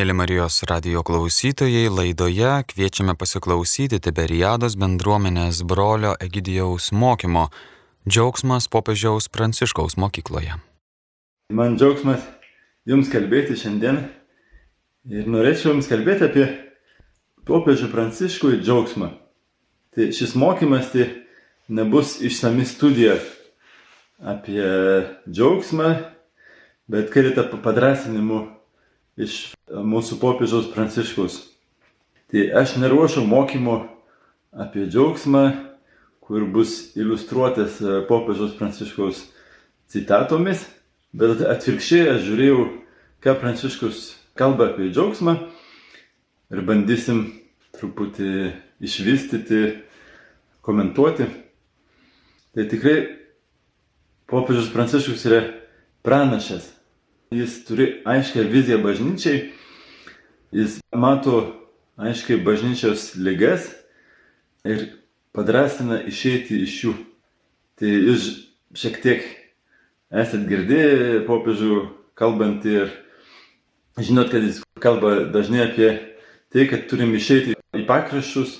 Mėly Marijos radio klausytojai, laidoje kviečiame pasiklausyti Tiberiados bendruomenės brolio Egidijaus mokymo Džiaugsmas popiežiaus Pranciškaus mokykloje. Man džiaugsmas Jums kalbėti šiandien ir norėčiau Jums kalbėti apie popiežių Pranciškų ir džiaugsmą. Tai šis mokymas tai nebus išsami studija apie džiaugsmą, bet keletą padrasinimų iš mūsų popiežiaus Pranciškaus. Tai aš neruošiu mokymo apie džiaugsmą, kur bus iliustruotas e, popiežiaus Pranciškaus citatomis, bet atvirkščiai aš žiūrėjau, ką Pranciškus kalba apie džiaugsmą ir bandysim truputį išvystyti, komentuoti. Tai tikrai popiežius Pranciškus yra pranašas Jis turi aiškę viziją bažnyčiai, jis mato aiškiai bažnyčios lygas ir padrasina išeiti iš jų. Tai jūs šiek tiek esat girdėję popiežių kalbant ir žinot, kad jis kalba dažnai apie tai, kad turim išeiti į pakraščius,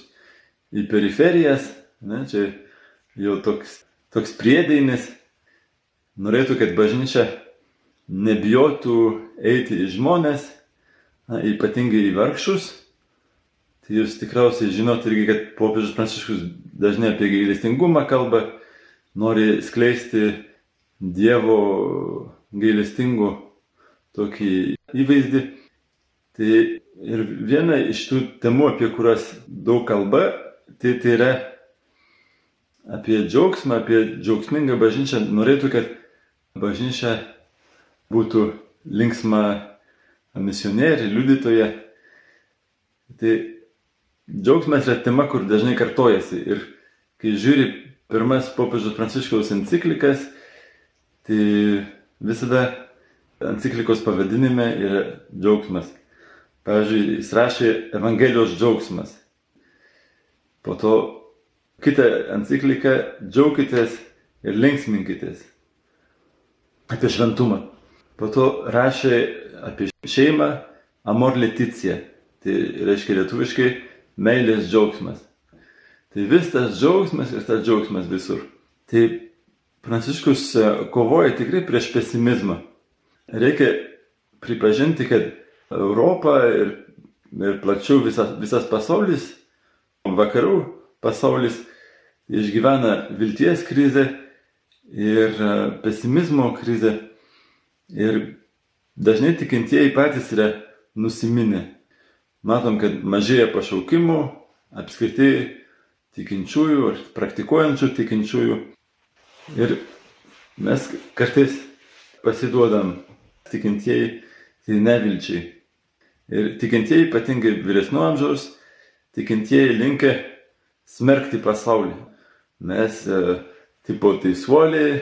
į periferijas. Ne, čia jau toks, toks priedainis. Norėtų, kad bažnyčia nebijotų eiti į žmonės, na, ypatingai į vargšus. Tai jūs tikriausiai žinot irgi, kad popiežius Pranciškus dažnai apie gailestingumą kalba, nori skleisti Dievo gailestingų tokį įvaizdį. Tai ir viena iš tų temų, apie kurias daug kalba, tai, tai yra apie džiaugsmą, apie džiaugsmingą bažnyčią. Norėtų, kad bažnyčia būtų linksma misionierė, liudytoja. Tai džiaugsmas yra tema, kur dažnai kartojasi. Ir kai žiūri pirmas popiežiaus pranciškaus enciklikas, tai visada enciklikos pavadinime yra džiaugsmas. Pavyzdžiui, jis rašė Evangelijos džiaugsmas. Po to kitą encikliką džiaukitės ir linksminkitės. Apie šventumą. Po to rašė apie šeimą Amor Leticija. Tai reiškia lietuviškai meilės džiaugsmas. Tai vis tas džiaugsmas ir tas džiaugsmas visur. Tai Pranciškus e, kovoja tikrai prieš pesimizmą. Reikia pripažinti, kad Europa ir, ir plačiau visas, visas pasaulis, vakarų pasaulis išgyvena vilties krizę ir e, pesimizmo krizę. Ir dažnai tikintieji patys yra nusiminę. Matom, kad mažėja pašaukimų, apskritai tikinčiųjų ar praktikuojančių tikinčiųjų. Ir mes kartais pasiduodam tikintieji tai nevilčiai. Ir tikintieji, ypatingai vyresnio amžiaus, tikintieji linkia smerkti pasaulį. Mes e, tipo teisuoliai,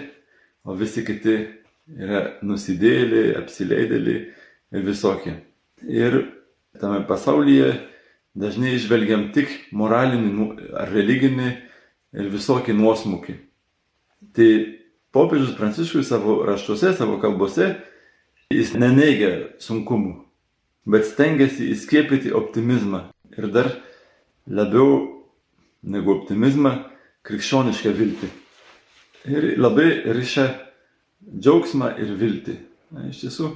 o visi kiti yra nusidėliai, apsileidėliai ir visokie. Ir tame pasaulyje dažnai išvelgiam tik moralinį nu, ar religinį ir visokį nuosmukį. Tai popiežius Pranciškus savo raštuose, savo kalbose, jis neneigia sunkumų, bet stengiasi įskiepyti optimizmą ir dar labiau negu optimizmą krikščionišką viltį. Ir labai ryšia džiaugsmą ir viltį. Na, iš tiesų,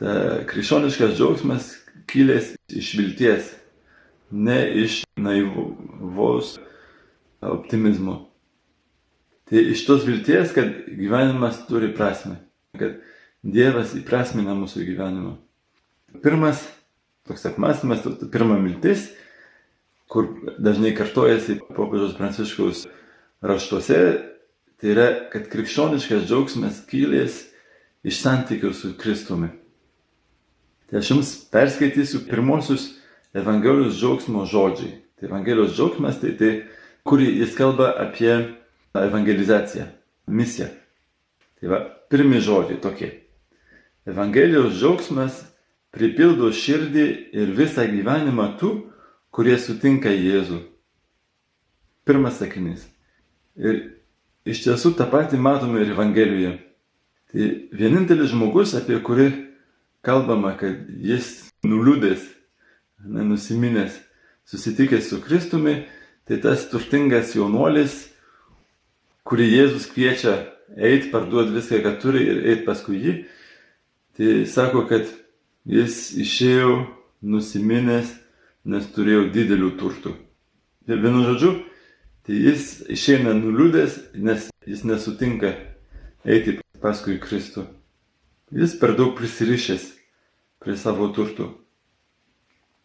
ta krikščioniškas džiaugsmas kilęs iš vilties, ne iš naivos optimizmo. Tai iš tos vilties, kad gyvenimas turi prasme, kad Dievas įprasmina mūsų gyvenimą. Pirmas toks apmąstymas, pirma mintis, kur dažnai kartojasi popiežiaus pranciškaus raštuose, Tai yra, kad krikščioniškas džiaugsmas kylės iš santykių su Kristumi. Tai aš jums perskaitysiu pirmosius Evangelijos džiaugsmo žodžiai. Tai Evangelijos džiaugsmas, tai tai, kurį jis kalba apie evangelizaciją, misiją. Tai va, pirmi žodžiai tokie. Evangelijos džiaugsmas pripildo širdį ir visą gyvenimą tų, kurie sutinka Jėzų. Pirmas sakinys. Ir Iš tiesų tą patį matome ir Evangelijoje. Tai vienintelis žmogus, apie kurį kalbama, kad jis nuliūdęs, nenusiminęs, susitikęs su Kristumi, tai tas turtingas jaunuolis, kurį Jėzus kviečia eiti, parduoti viską, ką turi ir eiti paskui jį, tai sako, kad jis išėjo nusiminęs, nes turėjo didelių turtų. Ir vienu žodžiu, tai jis išeina nuliūdęs, nes jis nesutinka eiti paskui Kristų. Jis per daug prisirišęs prie savo turtų.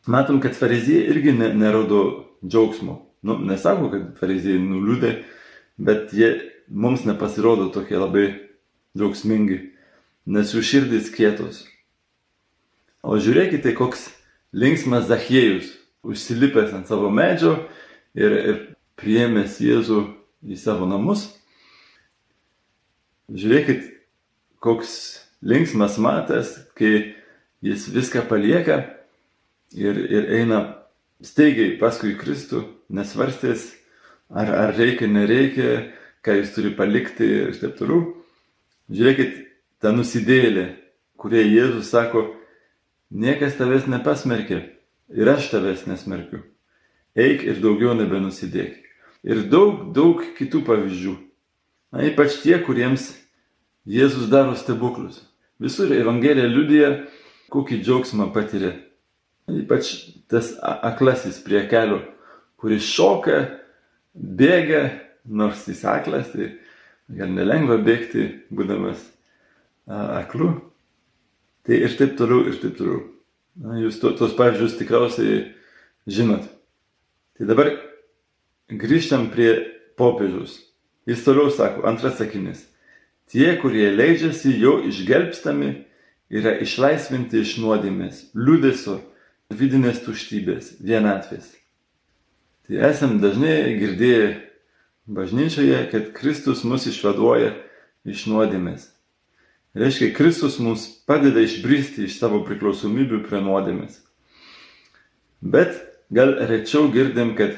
Matom, kad farizijai irgi ne, nerodo džiaugsmo. Nu, nesako, kad farizijai nuliūdė, bet jie mums nepasirodo tokie labai džiaugsmingi, nes jų širdys kietos. O žiūrėkite, koks linksmas Zachiejus, užsilipęs ant savo medžio ir, ir priėmęs Jėzų į savo namus. Žiūrėkit, koks linksmas matas, kai jis viską palieka ir, ir eina staigiai paskui Kristų, nesvarstės, ar, ar reikia, nereikia, ką jis turi palikti ir taip toliau. Žiūrėkit, ta nusidėlė, kurie Jėzus sako, niekas tavęs nepasmerkė ir aš tavęs nesmerkiu. Eik ir daugiau nebenusidėk. Ir daug, daug kitų pavyzdžių. Na, ypač tie, kuriems Jėzus daro stebuklus. Visur Evangelija liudija, kokį džiaugsmą patiria. Ypač tas aklasis prie kelio, kuris šoka, bėga, nors jis aklas, tai gal nelengva bėgti, būdamas aklu. Tai ir taip toliau, ir taip toliau. Na, jūs to, tos pavyzdžius tikriausiai žinot. Tai dabar grįžtam prie popiežiaus. Jis toliau sako, antras sakinys. Tie, kurie leidžiasi jo išgelbstami, yra išlaisvinti iš nuodėmės, liūdėsio, vidinės tuštybės, vienatvės. Tai esam dažnai girdėję bažnyčioje, kad Kristus mus išvaduoja iš nuodėmės. Reiškia, Kristus mums padeda išbristi iš savo priklausomybių prie nuodėmės. Bet gal rečiau girdim, kad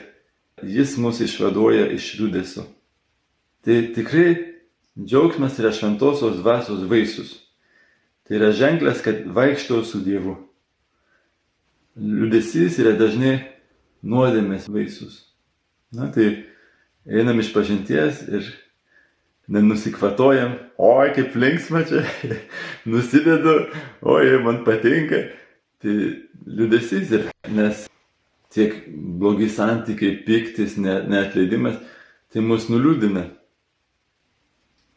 jis mus išvaduoja iš liūdėsio. Tai tikrai Džiaugsmas yra šventosios dvasios vaisius. Tai yra ženklas, kad vaikštau su Dievu. Liudesys yra dažnai nuodėmės vaisius. Na tai einam iš pažinties ir nenusikvatojam, oi kaip linksma čia, nusidedu, oi man patinka. Tai liudesys yra, nes tiek blogi santykiai, piktis, neatleidimas, tai mus nuliūdina.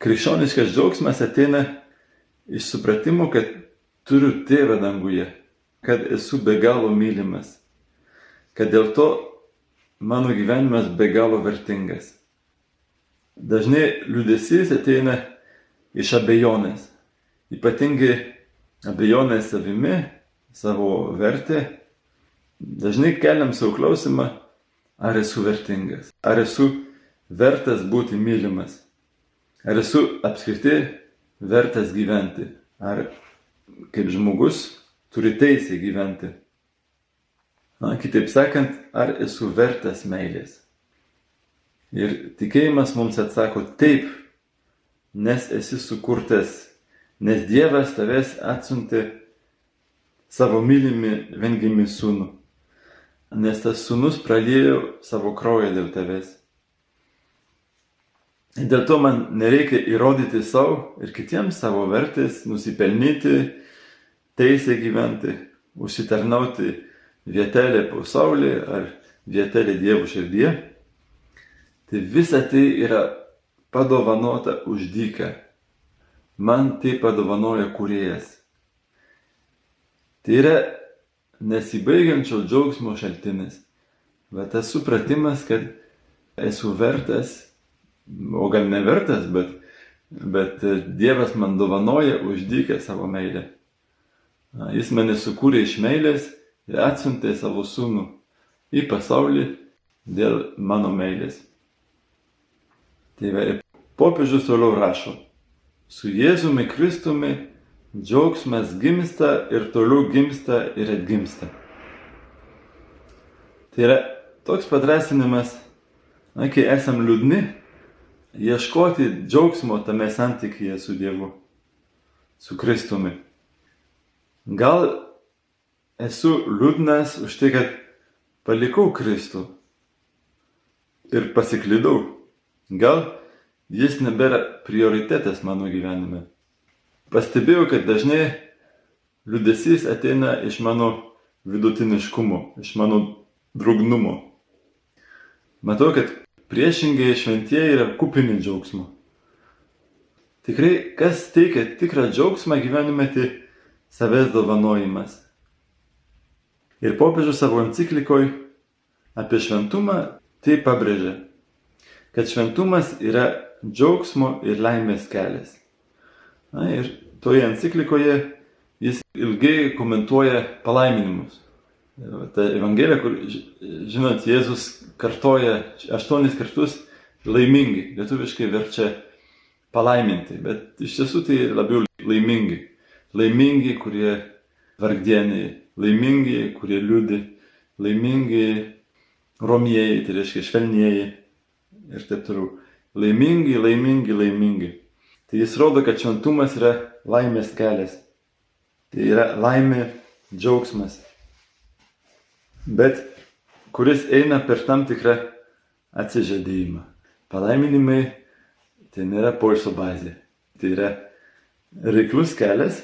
Krikščioniškas džiaugsmas ateina iš supratimo, kad turiu tėvą danguje, kad esu be galo mylimas, kad dėl to mano gyvenimas be galo vertingas. Dažnai liūdėsys ateina iš abejonės, ypatingai abejonės savimi, savo vertė. Dažnai keliam savo klausimą, ar esu vertingas, ar esu vertas būti mylimas. Ar esu apskritai vertas gyventi? Ar kaip žmogus turi teisę gyventi? Na, kitaip sakant, ar esu vertas meilės? Ir tikėjimas mums atsako taip, nes esi sukurtas, nes Dievas tavęs atsiuntė savo mylimi vengimi sūnų, nes tas sūnus pralėjo savo kraują dėl tavęs. Dėl to man nereikia įrodyti savo ir kitiems savo vertės, nusipelnyti, teisę gyventi, užsitarnauti vietelę pasaulyje ar vietelę Dievo širdie. Tai visa tai yra padovanota už dyką. Man tai padovanoja kuriejas. Tai yra nesibaigiančio džiaugsmo šaltinis. Bet tas supratimas, kad esu vertas o gal nevertas, bet, bet Dievas man dovanoja uždykę savo meilę. Jis mane sukūrė iš meilės ir atsiuntė savo sūnų į pasaulį dėl mano meilės. Tai popiežius toliau rašo, su Jėzumi Kristumi džiaugsmas gimsta ir toliau gimsta ir atgimsta. Tai yra toks padrasinimas, na, kai esam liūdni, ieškoti džiaugsmo tame santykyje su Dievu, su Kristumi. Gal esu liūdnas už tai, kad palikau Kristų ir pasiklydau. Gal jis nebėra prioritetas mano gyvenime. Pastebėjau, kad dažnai liūdėsys ateina iš mano vidutiniškumo, iš mano drugnumo. Matau, kad priešingai šventieji yra kupini džiaugsmo. Tikrai, kas teikia tikrą džiaugsmą gyvenime, tai savęs dovanojimas. Ir popiežius savo enciklikoje apie šventumą tai pabrėžia, kad šventumas yra džiaugsmo ir laimės kelias. Na ir toje enciklikoje jis ilgai komentuoja palaiminimus. Ta Evangelija, kur, žinot, Jėzus kartoja aštuonis kartus laimingi, lietuviškai verčia palaiminti, bet iš tiesų tai labiau laimingi. Laimingi, kurie vargdieniai, laimingi, kurie liūdi, laimingi romieji, tai reiškia švelnieji ir taip toliau. Laimingi, laimingi, laimingi. Tai jis rodo, kad šventumas yra laimės kelias. Tai yra laimė, džiaugsmas. Bet kuris eina per tam tikrą atsižadėjimą. Palaiminimai tai nėra poilsio bazė. Tai yra reiklus kelias.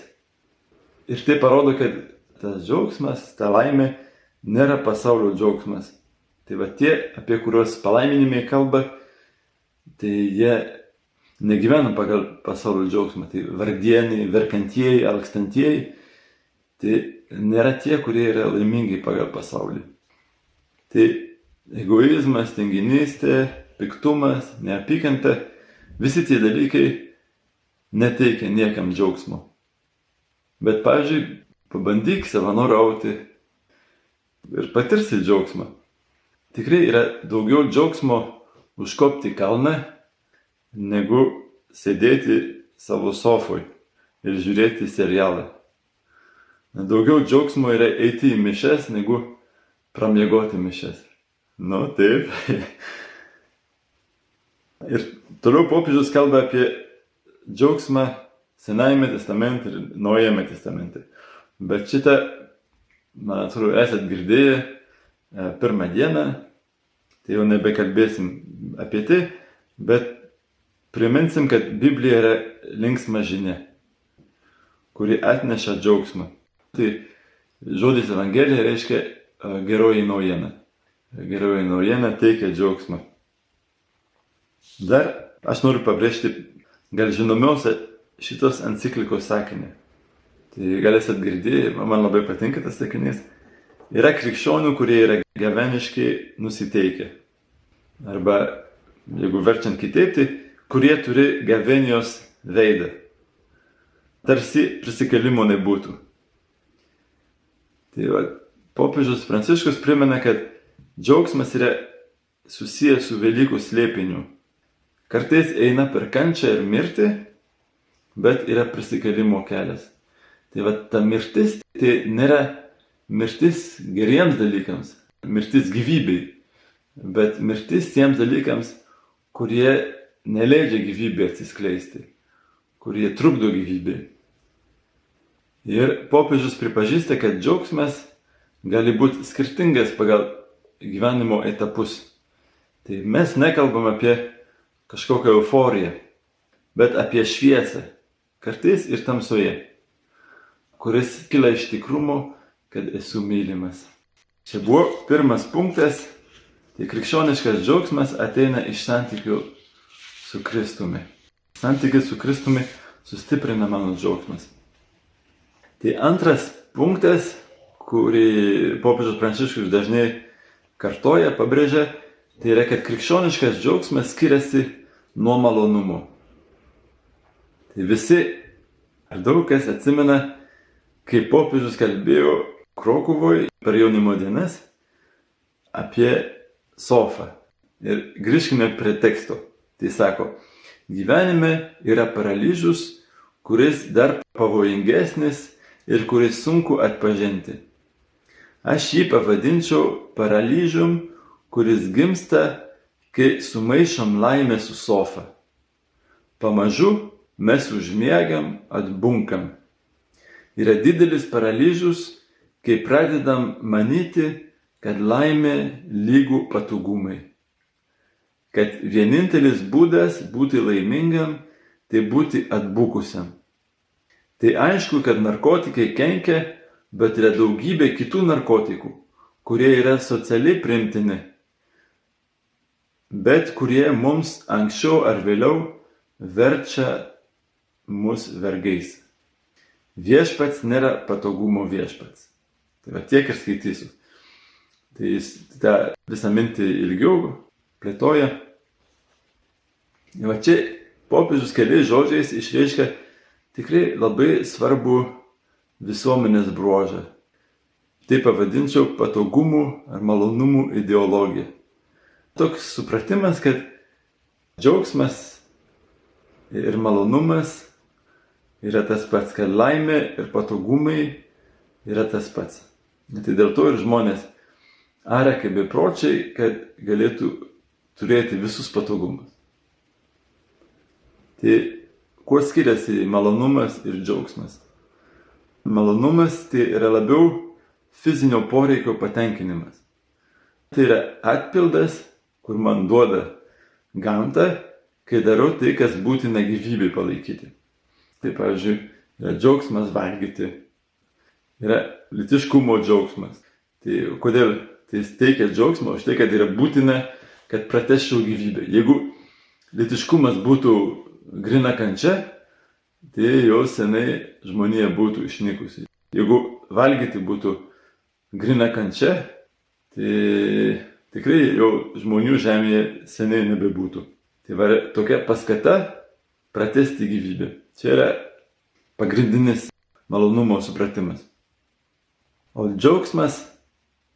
Ir tai parodo, kad tas džiaugsmas, ta laimė nėra pasaulio džiaugsmas. Tai va tie, apie kuriuos palaiminimai kalba, tai jie negyvena pagal pasaulio džiaugsmą. Tai vardieniai, verkantieji, alkstantieji, tai nėra tie, kurie yra laimingi pagal pasaulį. Tai egoizmas, tinginystė, piktumas, neapykanta, visi tie dalykai neteikia niekam džiaugsmo. Bet, pavyzdžiui, pabandyk savanoriauti ir patirsi džiaugsmą. Tikrai yra daugiau džiaugsmo užkopti kalną, negu sėdėti savo sofoj ir žiūrėti serialą. Daugiau džiaugsmo yra eiti į mišes, negu pramiegoti mišes. Nu, taip. ir toliau popiežius kalba apie džiaugsmą Senajame testamente ir Naujame testamente. Bet šitą, man atrodo, esat girdėję e, pirmą dieną tai jau nebekalbėsim apie tai, bet priminsim, kad Biblija yra linksma žinia, kuri atneša džiaugsmą. Tai žodis Evangelija reiškia geroji naujiena. Geroji naujiena teikia džiaugsmą. Dar aš noriu pabrėžti gal žinomiausią šitos enciklikos sakinį. Tai galėsit girdėti, man labai patinka tas sakinys. Yra krikščionių, kurie yra gyveniškai nusiteikę. Arba, jeigu verčiant kitaip, tai kurie turi gavenijos veidą. Tarsi prisikelimo nebūtų. Tai va, popiežius Pranciškus primena, kad džiaugsmas yra susijęs su Velykų slėpiniu. Kartais eina per kančią ir mirtį, bet yra prisikelimo kelias. Tai va, ta mirtis tai nėra mirtis geriems dalykams, mirtis gyvybei, bet mirtis tiems dalykams, kurie neleidžia gyvybė atsiskleisti, kurie trukdo gyvybei. Ir popiežius pripažįsta, kad džiaugsmas gali būti skirtingas pagal gyvenimo etapus. Tai mes nekalbam apie kažkokią euforiją, bet apie šviesą, kartais ir tamsoje, kuris kyla iš tikrumo kad esu mylimas. Čia buvo pirmas punktas, tai krikščioniškas džiaugsmas ateina iš santykių su Kristumi. Santykis su Kristumi sustiprina mano džiaugsmas. Tai antras punktas, kurį popiežius Pranciškus dažnai kartoja, pabrėžia, tai yra, kad krikščioniškas džiaugsmas skiriasi nuo malonumo. Tai visi, ar daug kas atsimena, kai popiežius kalbėjo Krokuvoje per jaunimo dienas apie sofą. Ir grįžkime prie teksto. Tai sako, gyvenime yra paralyžius, kuris dar pavojingesnis ir kuris sunku atpažinti. Aš jį pavadinčiau paralyžium, kuris gimsta, kai sumaišom laimę su sofa. Pamažu mes užmiegam, atbunkam. Yra didelis paralyžius, kai pradedam manyti, kad laimė lygų patogumai. Kad vienintelis būdas būti laimingam - tai būti atbukusiam. Tai aišku, kad narkotikai kenkia, bet yra daugybė kitų narkotikų, kurie yra socialiai primtini, bet kurie mums anksčiau ar vėliau verčia mus vergais. Viešpats nėra patogumo viešpats. Tai va tiek ir skaitysiu. Tai jis tą visą mintį ilgiau plėtoja. Va čia popiežius keliais žodžiais išreiškia tikrai labai svarbu visuomenės bruožą. Tai pavadinčiau patogumų ar malonumų ideologija. Toks supratimas, kad džiaugsmas ir malonumas yra tas pats, kad laimė ir patogumai yra tas pats. Tai dėl to ir žmonės aria kaip bepročiai, kad galėtų turėti visus patogumus. Tai kuo skiriasi malonumas ir džiaugsmas? Malonumas tai yra labiau fizinio poreikio patenkinimas. Tai yra atpildas, kur man duoda gamta, kai darau tai, kas būtina gyvybei palaikyti. Tai pavyzdžiui, yra džiaugsmas valgyti, yra litiškumo džiaugsmas. Tai kodėl tai teikia džiaugsmą? Už tai, kad yra būtina, kad prateščiau gyvybę. Jeigu litiškumas būtų grina kančia, tai jau senai žmonija būtų išnykusi. Jeigu valgyti būtų grina kančia, tai tikrai jau žmonių žemėje seniai nebebūtų. Tai var tokia paskata pratesti gyvybę. Čia yra pagrindinis malonumo supratimas. O džiaugsmas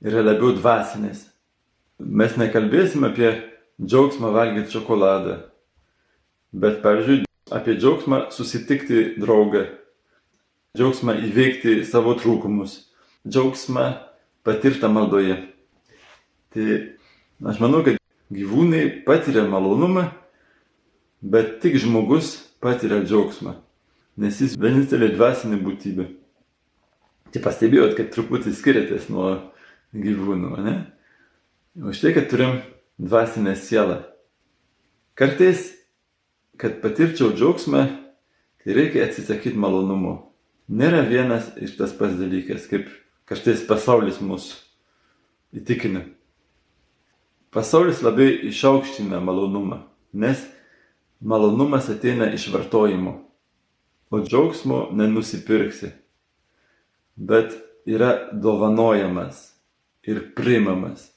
yra labiau dvasinis. Mes nekalbėsim apie džiaugsmą valgyti šokoladą, bet pavyzdžiui, apie džiaugsmą susitikti draugą, džiaugsmą įveikti savo trūkumus, džiaugsmą patirtą maldoje. Tai aš manau, kad gyvūnai patiria malonumą, bet tik žmogus patiria džiaugsmą, nes jis vienintelė dvasinė būtybė. Tai pastebėjot, kad truputį skiriatės nuo gyvūnų, ne? O štai, kad turim dvasinę sielą. Kartais, kad patirčiau džiaugsmą, tai reikia atsisakyti malonumo. Nėra vienas iš tas pats dalykas, kaip kartais pasaulis mus įtikina. Pasaulis labai išaukština malonumą, nes Malonumas ateina iš vartojimo, o džiaugsmo nenusipirksi, bet yra dovanojamas ir priimamas.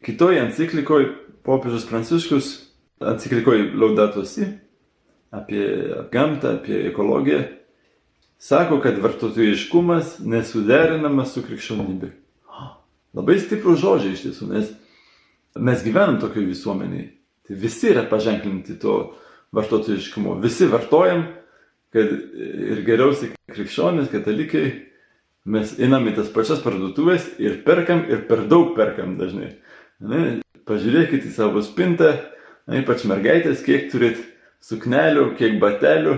Kitoje enciklikoje popiežius Pranciškus, enciklikoje Laudatosi, apie gamtą, apie ekologiją, sako, kad vartotojiškumas nesuderinamas su krikščionybė. Labai stiprų žodžiai iš tiesų, nes mes gyvenam tokioje visuomenėje. Tai visi yra paženklinti to vartotojiškumo. Visi vartojam, kad ir geriausiai krikščionys, katalikai, mes einam į tas pačias parduotuvės ir perkam ir per daug perkam dažnai. Ne? Pažiūrėkit į savo spintą, ne, ypač mergaitės, kiek turit suknelių, kiek batelių.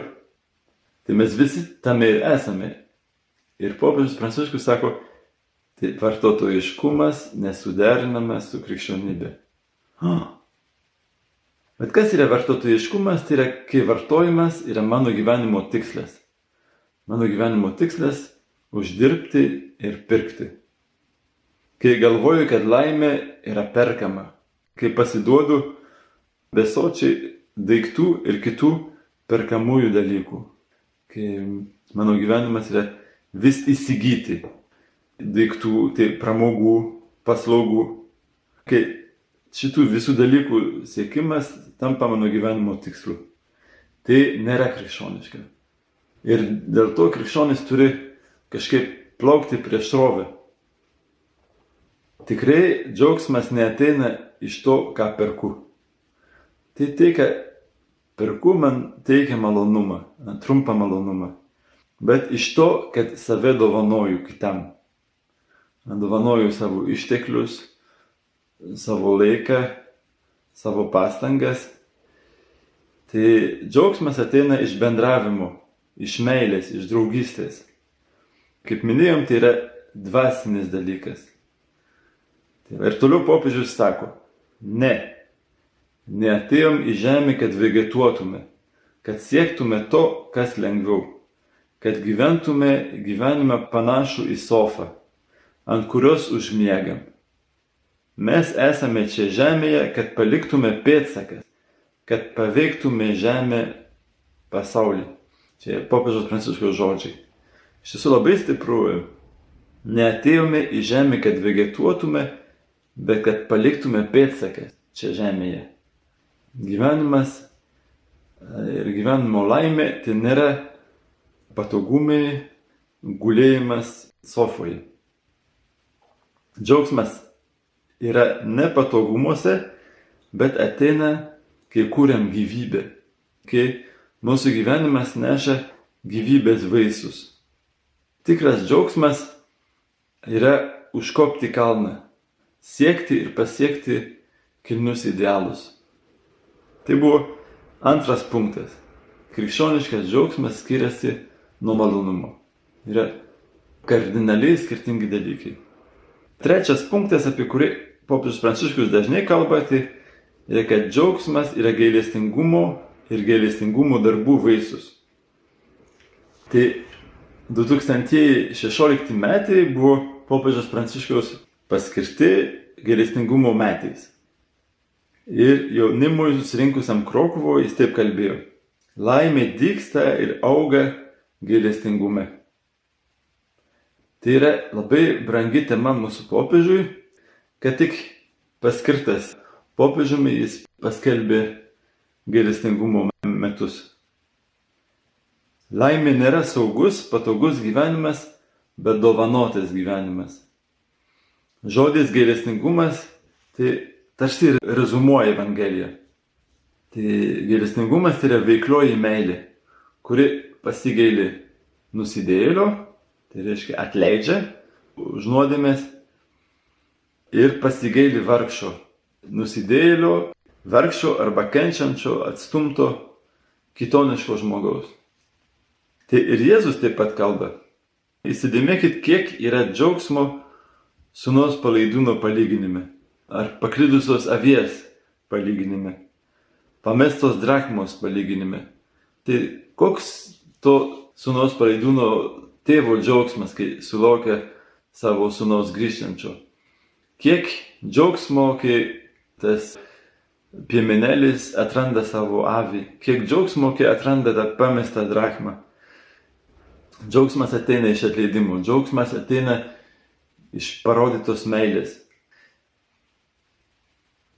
Tai mes visi tame ir esame. Ir popiežius Pranciškus sako, tai vartotojiškumas nesuderinamas su krikščionybė. Oh. Bet kas yra vartotojiškumas? Tai yra, kai vartojimas yra mano gyvenimo tikslas. Mano gyvenimo tikslas - uždirbti ir pirkti. Kai galvoju, kad laimė yra perkama. Kai pasiduodu besočiai daiktų ir kitų perkamųjų dalykų. Kai mano gyvenimas yra vis įsigyti daiktų, tai pramogų, paslaugų. Kai šitų visų dalykų siekimas tampa mano gyvenimo tikslu. Tai nėra krikščioniška. Ir dėl to krikščionis turi kažkaip plaukti prieš srovę. Tikrai džiaugsmas neateina iš to, ką perku. Tai tai, ką perku, man teikia malonumą, trumpą malonumą. Bet iš to, kad save dovanoju kitam. Dovanoju savo išteklius, savo laiką, savo pastangas. Tai džiaugsmas ateina iš bendravimo, iš meilės, iš draugystės. Kaip minėjom, tai yra dvasinis dalykas. Tai ir toliau popiežius sako, ne, neatėjom į žemę, kad vegetuotume, kad siektume to, kas lengviau, kad gyventume gyvenimą panašų į sofą, ant kurios užmiegam. Mes esame čia žemėje, kad paliktume pėtsakas, kad paveiktume žemę pasaulį. Čia popiežiaus pranciškos žodžiai. Iš tiesų labai stipru. Neatėjome į žemę, kad vegetuotume, bet kad paliktume pėdsaką čia žemėje. Gyvenimas ir gyvenimo laimė tai nėra patogumai, gulėjimas sofoje. Džiaugsmas yra ne patogumuose, bet ateina, kai kūriam gyvybę, kai mūsų gyvenimas neša gyvybės vaisius. Tikras džiaugsmas yra užkopti kalną, siekti ir pasiekti kilnius idealus. Tai buvo antras punktas. Krikščioniškas džiaugsmas skiriasi nuo malonumo. Yra kardinaliai skirtingi dalykai. Trečias punktas, apie kurį popiežius Pranciškus dažnai kalba, tai yra, kad džiaugsmas yra gailestingumo ir gailestingumo darbų vaisius. Tai 2016 metai buvo popiežiaus Pranciškaus paskirti gailestingumo metais. Ir jaunimui susirinkusiam Krokuvo jis taip kalbėjo. Laimė dyksta ir auga gailestingume. Tai yra labai brangi tema mūsų popiežiui, kad tik paskirtas popiežiumi jis paskelbė gailestingumo metus. Laimė nėra saugus, patogus gyvenimas, bet dovanotas gyvenimas. Žodis gailestingumas tai tarsi ir rezumuoja Evangeliją. Tai gailestingumas tai yra veiklioji meilė, kuri pasigaili nusidėlio, tai reiškia atleidžia už nuodėmės ir pasigaili vargšo, nusidėlio, vargšo arba kenčiančio, atstumto, kitoniško žmogaus. Tai ir Jėzus taip pat kalba. Įsidėmėkit, kiek yra džiaugsmo sunos palaidūno palyginime, ar paklydusios avies palyginime, pamestos drachmos palyginime. Tai koks to sunos palaidūno tėvo džiaugsmas, kai sulaukia savo sunaus grįžtančio. Kiek džiaugsmo, kai tas piemenelis atranda savo avį, kiek džiaugsmo, kai atranda tą pamestą drachmą. Džiaugsmas ateina iš atleidimo, džiaugsmas ateina iš parodytos meilės.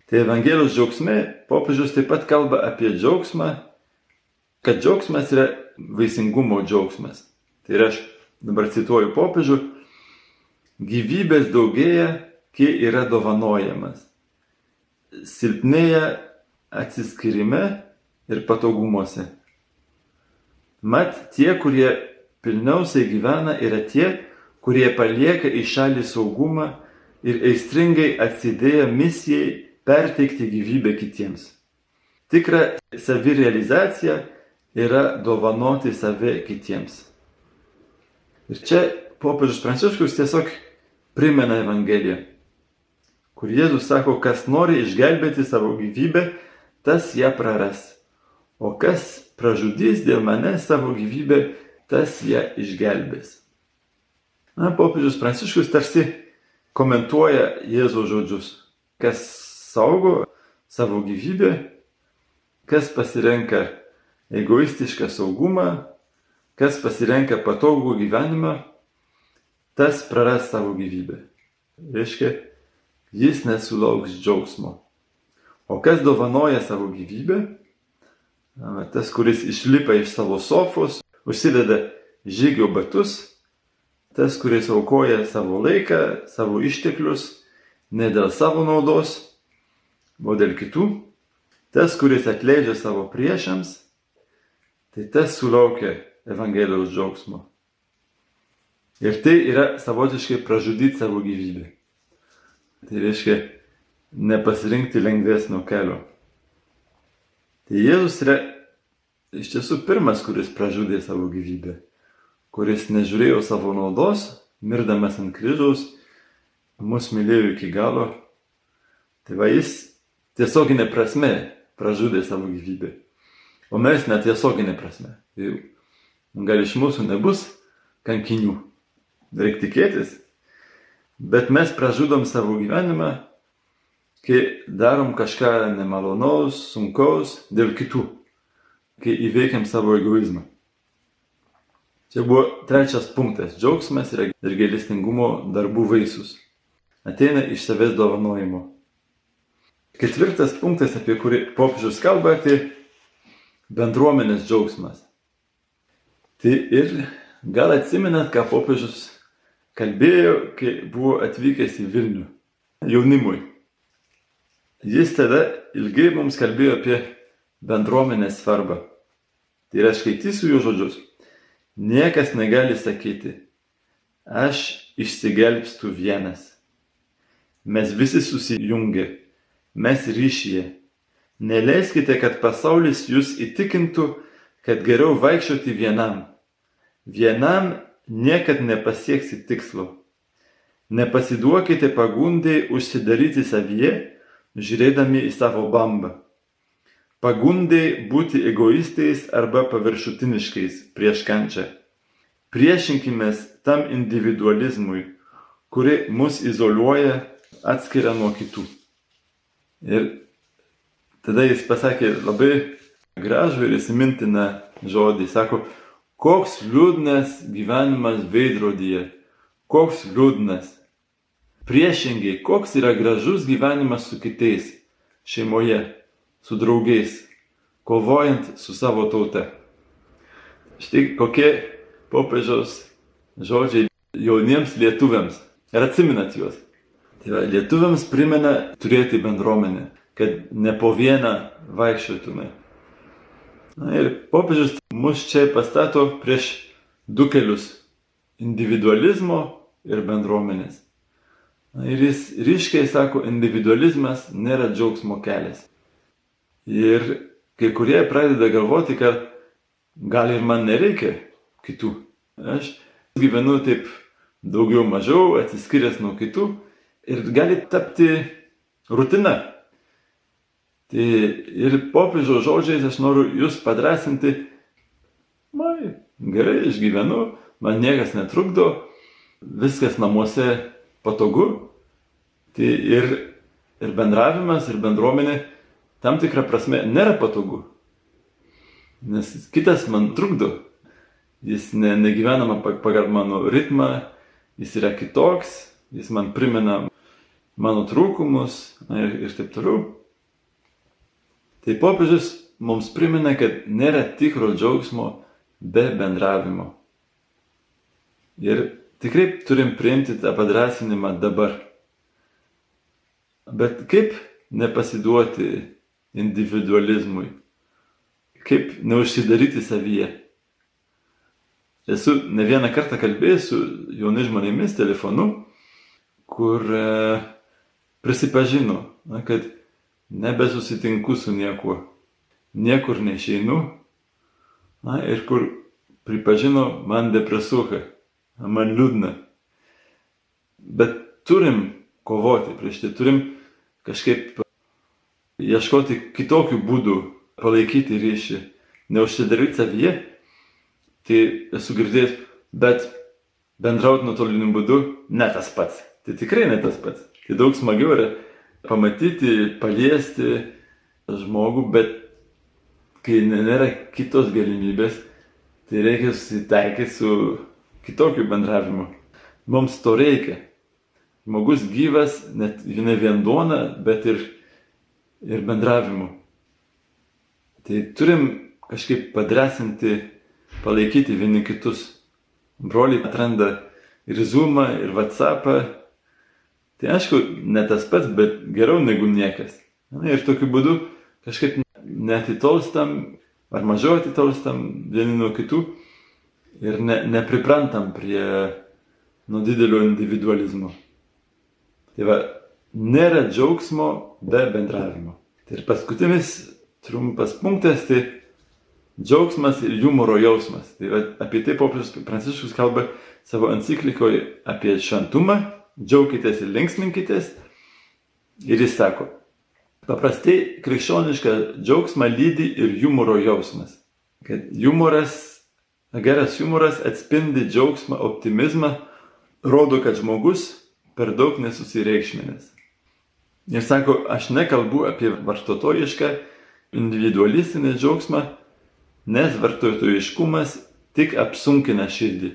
Tai Evangelijos džiaugsme popiežius taip pat kalba apie džiaugsmą, kad džiaugsmas yra vaisingumo džiaugsmas. Tai yra aš dabar cituoju popiežių, gyvybės daugėja, kai yra dovanojamas silpnėja atsiskirime ir patogumuose. Mat, tie, kurie pilniausiai gyvena, yra tie, kurie palieka į šalį saugumą ir aistringai atsidėję misijai perteikti gyvybę kitiems. Tikra savirealizacija yra dovanoti save kitiems. Ir čia popiežius Pranciškus tiesiog primena Evangeliją kur Jėzus sako, kas nori išgelbėti savo gyvybę, tas ją praras. O kas pražudys dėl manęs savo gyvybę, tas ją išgelbės. Na, popiežius Pranciškus tarsi komentuoja Jėzaus žodžius. Kas saugo savo gyvybę, kas pasirenka egoistišką saugumą, kas pasirenka patogų gyvenimą, tas praras savo gyvybę. Reiškia, jis nesulauks džiaugsmo. O kas dovanoja savo gyvybę? Tas, kuris išlipa iš savo sofos, užsideda žygio batus, tas, kuris aukoja savo laiką, savo išteklius, ne dėl savo naudos, o dėl kitų, tas, kuris atleidžia savo priešams, tai tas sulaukia Evangelijos džiaugsmo. Ir tai yra savotiškai pražudyti savo gyvybę. Tai reiškia nepasirinkti lengvesnio kelio. Tai Jėzus yra iš tiesų pirmas, kuris pražudė savo gyvybę, kuris nežiūrėjo savo naudos, mirdamas ant kryžiaus, mus mylėjo iki galo. Tai va jis tiesioginė prasme pražudė savo gyvybę. O mes netiesioginė prasme. Gal iš mūsų nebus kankinių. Reikia tikėtis. Bet mes pražudom savo gyvenimą, kai darom kažką nemalonaus, sunkaus dėl kitų. Kai įveikiam savo egoizmą. Čia buvo trečias punktas - džiaugsmas ir gailestingumo darbų vaisius. Ateina iš savęs dovanojimo. Ketvirtas punktas, apie kurį popiežius kalba, tai bendruomenės džiaugsmas. Tai ir gal atsimenat, ką popiežius kalbėjo, kai buvo atvykęs į Vilnių jaunimui. Jis tada ilgai mums kalbėjo apie bendruomenės svarbą. Tai ir aš skaitysiu jų žodžius. Niekas negali sakyti, aš išsigelbstu vienas. Mes visi susijungia mes ryšyje. Neleiskite, kad pasaulis jūs įtikintų, kad geriau vaikščioti vienam. Vienam niekad nepasieksi tikslo. Nepasiduokite pagundai užsidaryti savyje, žiūrėdami į savo bambą. Pagundai būti egoistais arba paviršutiniškais prieš kančią. Priešinkimės tam individualizmui, kuri mus izoliuoja, atskiria nuo kitų. Ir tada jis pasakė labai gražų ir įsimintiną žodį. Sako, koks liūdnas gyvenimas veidrodyje, koks liūdnas. Priešingai, koks yra gražus gyvenimas su kitais, šeimoje, su draugais, kovojant su savo tauta. Štai kokie popiežiaus žodžiai jauniems lietuviams. Ir atsiminat juos. Tai va, lietuviams primena turėti bendruomenę, kad ne po vieną vaikščiotume. Na ir popiežius mus čia pastato prieš du kelius - individualizmo ir bendruomenės. Na, ir jis ryškiai sako, individualizmas nėra džiaugsmo kelias. Ir kai kurie pradeda galvoti, kad gal ir man nereikia kitų. Aš gyvenu taip daugiau mažiau atsiskyręs nuo kitų ir gali tapti rutina. Tai ir popiežiaus žodžiais aš noriu jūs padrasinti, mai, gerai, išgyvenu, man niekas netrukdo, viskas namuose patogu. Tai ir, ir bendravimas, ir bendruomenė tam tikrą prasme nėra patogu. Nes kitas man trukdo. Jis ne, negyvenama pagal mano ritmą, jis yra kitoks, jis man primena mano trūkumus na, ir, ir taip toliau. Tai popiežius mums primena, kad nėra tikro džiaugsmo be bendravimo. Ir tikrai turim priimti tą padrasinimą dabar. Bet kaip nepasiduoti individualizmui? Kaip neužsidaryti savyje? Esu ne vieną kartą kalbėjęs su jaunai žmonėmis telefonu, kur prisipažino, na, kad nebesusitinku su niekuo, niekur neišeinu, na, ir kur pripažino, man depresuoja, man liūdna. Bet turim kovoti prieš tai, turim kažkaip ieškoti kitokių būdų palaikyti ryšį, neužsidaryti savyje. Tai esu girdėjęs, bet bendrauti nuotoliniu būdu ne tas pats. Tai tikrai ne tas pats. Tai daug smagiau yra pamatyti, paliesti žmogų, bet kai nėra kitos galimybės, tai reikia susitaikyti su kitokiu bendravimu. Mums to reikia. Žmogus gyvas, net ne vien duona, bet ir, ir bendravimu. Tai turim kažkaip padrasinti, palaikyti vieni kitus. Broliai atranda ir Zoomą, ir WhatsAppą, Tai aišku, ne tas pats, bet geriau negu niekas. Ir tokiu būdu kažkaip netitolstam ar mažiau atitolstam vieni nuo kitų ir ne, nepriprantam prie nuo didelio individualizmo. Tai va, nėra džiaugsmo be bendravimo. Tai ir paskutinis trumpas punktas, tai džiaugsmas ir humoro jausmas. Tai va, apie tai popiežius Pranciškus kalba savo enciklikoje apie šventumą, džiaukitės ir linksminkitės. Ir jis sako, paprastai krikščionišką džiaugsmą lydi ir humoro jausmas. Kad humoras, geras humoras atspindi džiaugsmą, optimizmą, rodo, kad žmogus per daug nesusireikšminės. Ir sako, aš nekalbu apie vartotojišką, individualistinį džiaugsmą, nes vartotojiškumas tik apsunkina širdį.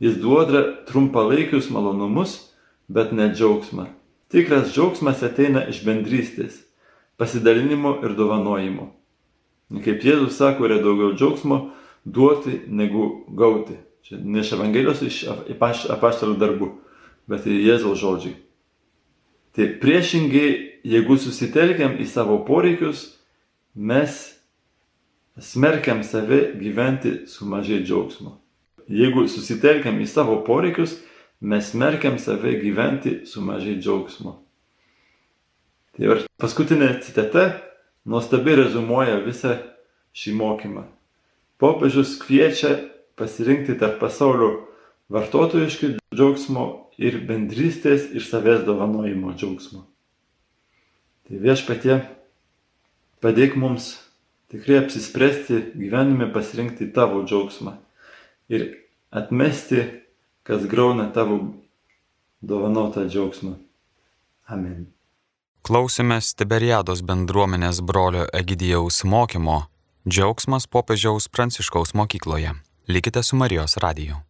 Jis duoda trumpalaikius malonumus, bet ne džiaugsmą. Tikras džiaugsmas ateina iš bendrystės, pasidalinimo ir dovanojimo. Kaip Jėzus sako, yra daugiau džiaugsmo duoti negu gauti. Čia ne iš Evangelijos, iš apaštalų darbų, bet tai Jėzaus žodžiai. Tai priešingai, jeigu susitelkiam į savo poreikius, mes smerkiam save gyventi su mažai džiaugsmo. Jeigu susitelkiam į savo poreikius, mes smerkiam save gyventi su mažai džiaugsmo. Tai ir paskutinė citata nuostabiai rezumuoja visą šį mokymą. Popiežius kviečia pasirinkti tarp pasaulio vartotojiškų džiaugsmo ir bendrystės ir savęs dovanojimo džiaugsmo. Tai viešpatie, padėk mums tikrai apsispręsti gyvenime pasirinkti tavo džiaugsmą ir atmesti, kas grauna tavo dovanotą džiaugsmą. Amen. Klausėmės Tiberiados bendruomenės brolio Egidijaus mokymo Džiaugsmas popiežiaus Pranciškaus mokykloje. Likite su Marijos radiju.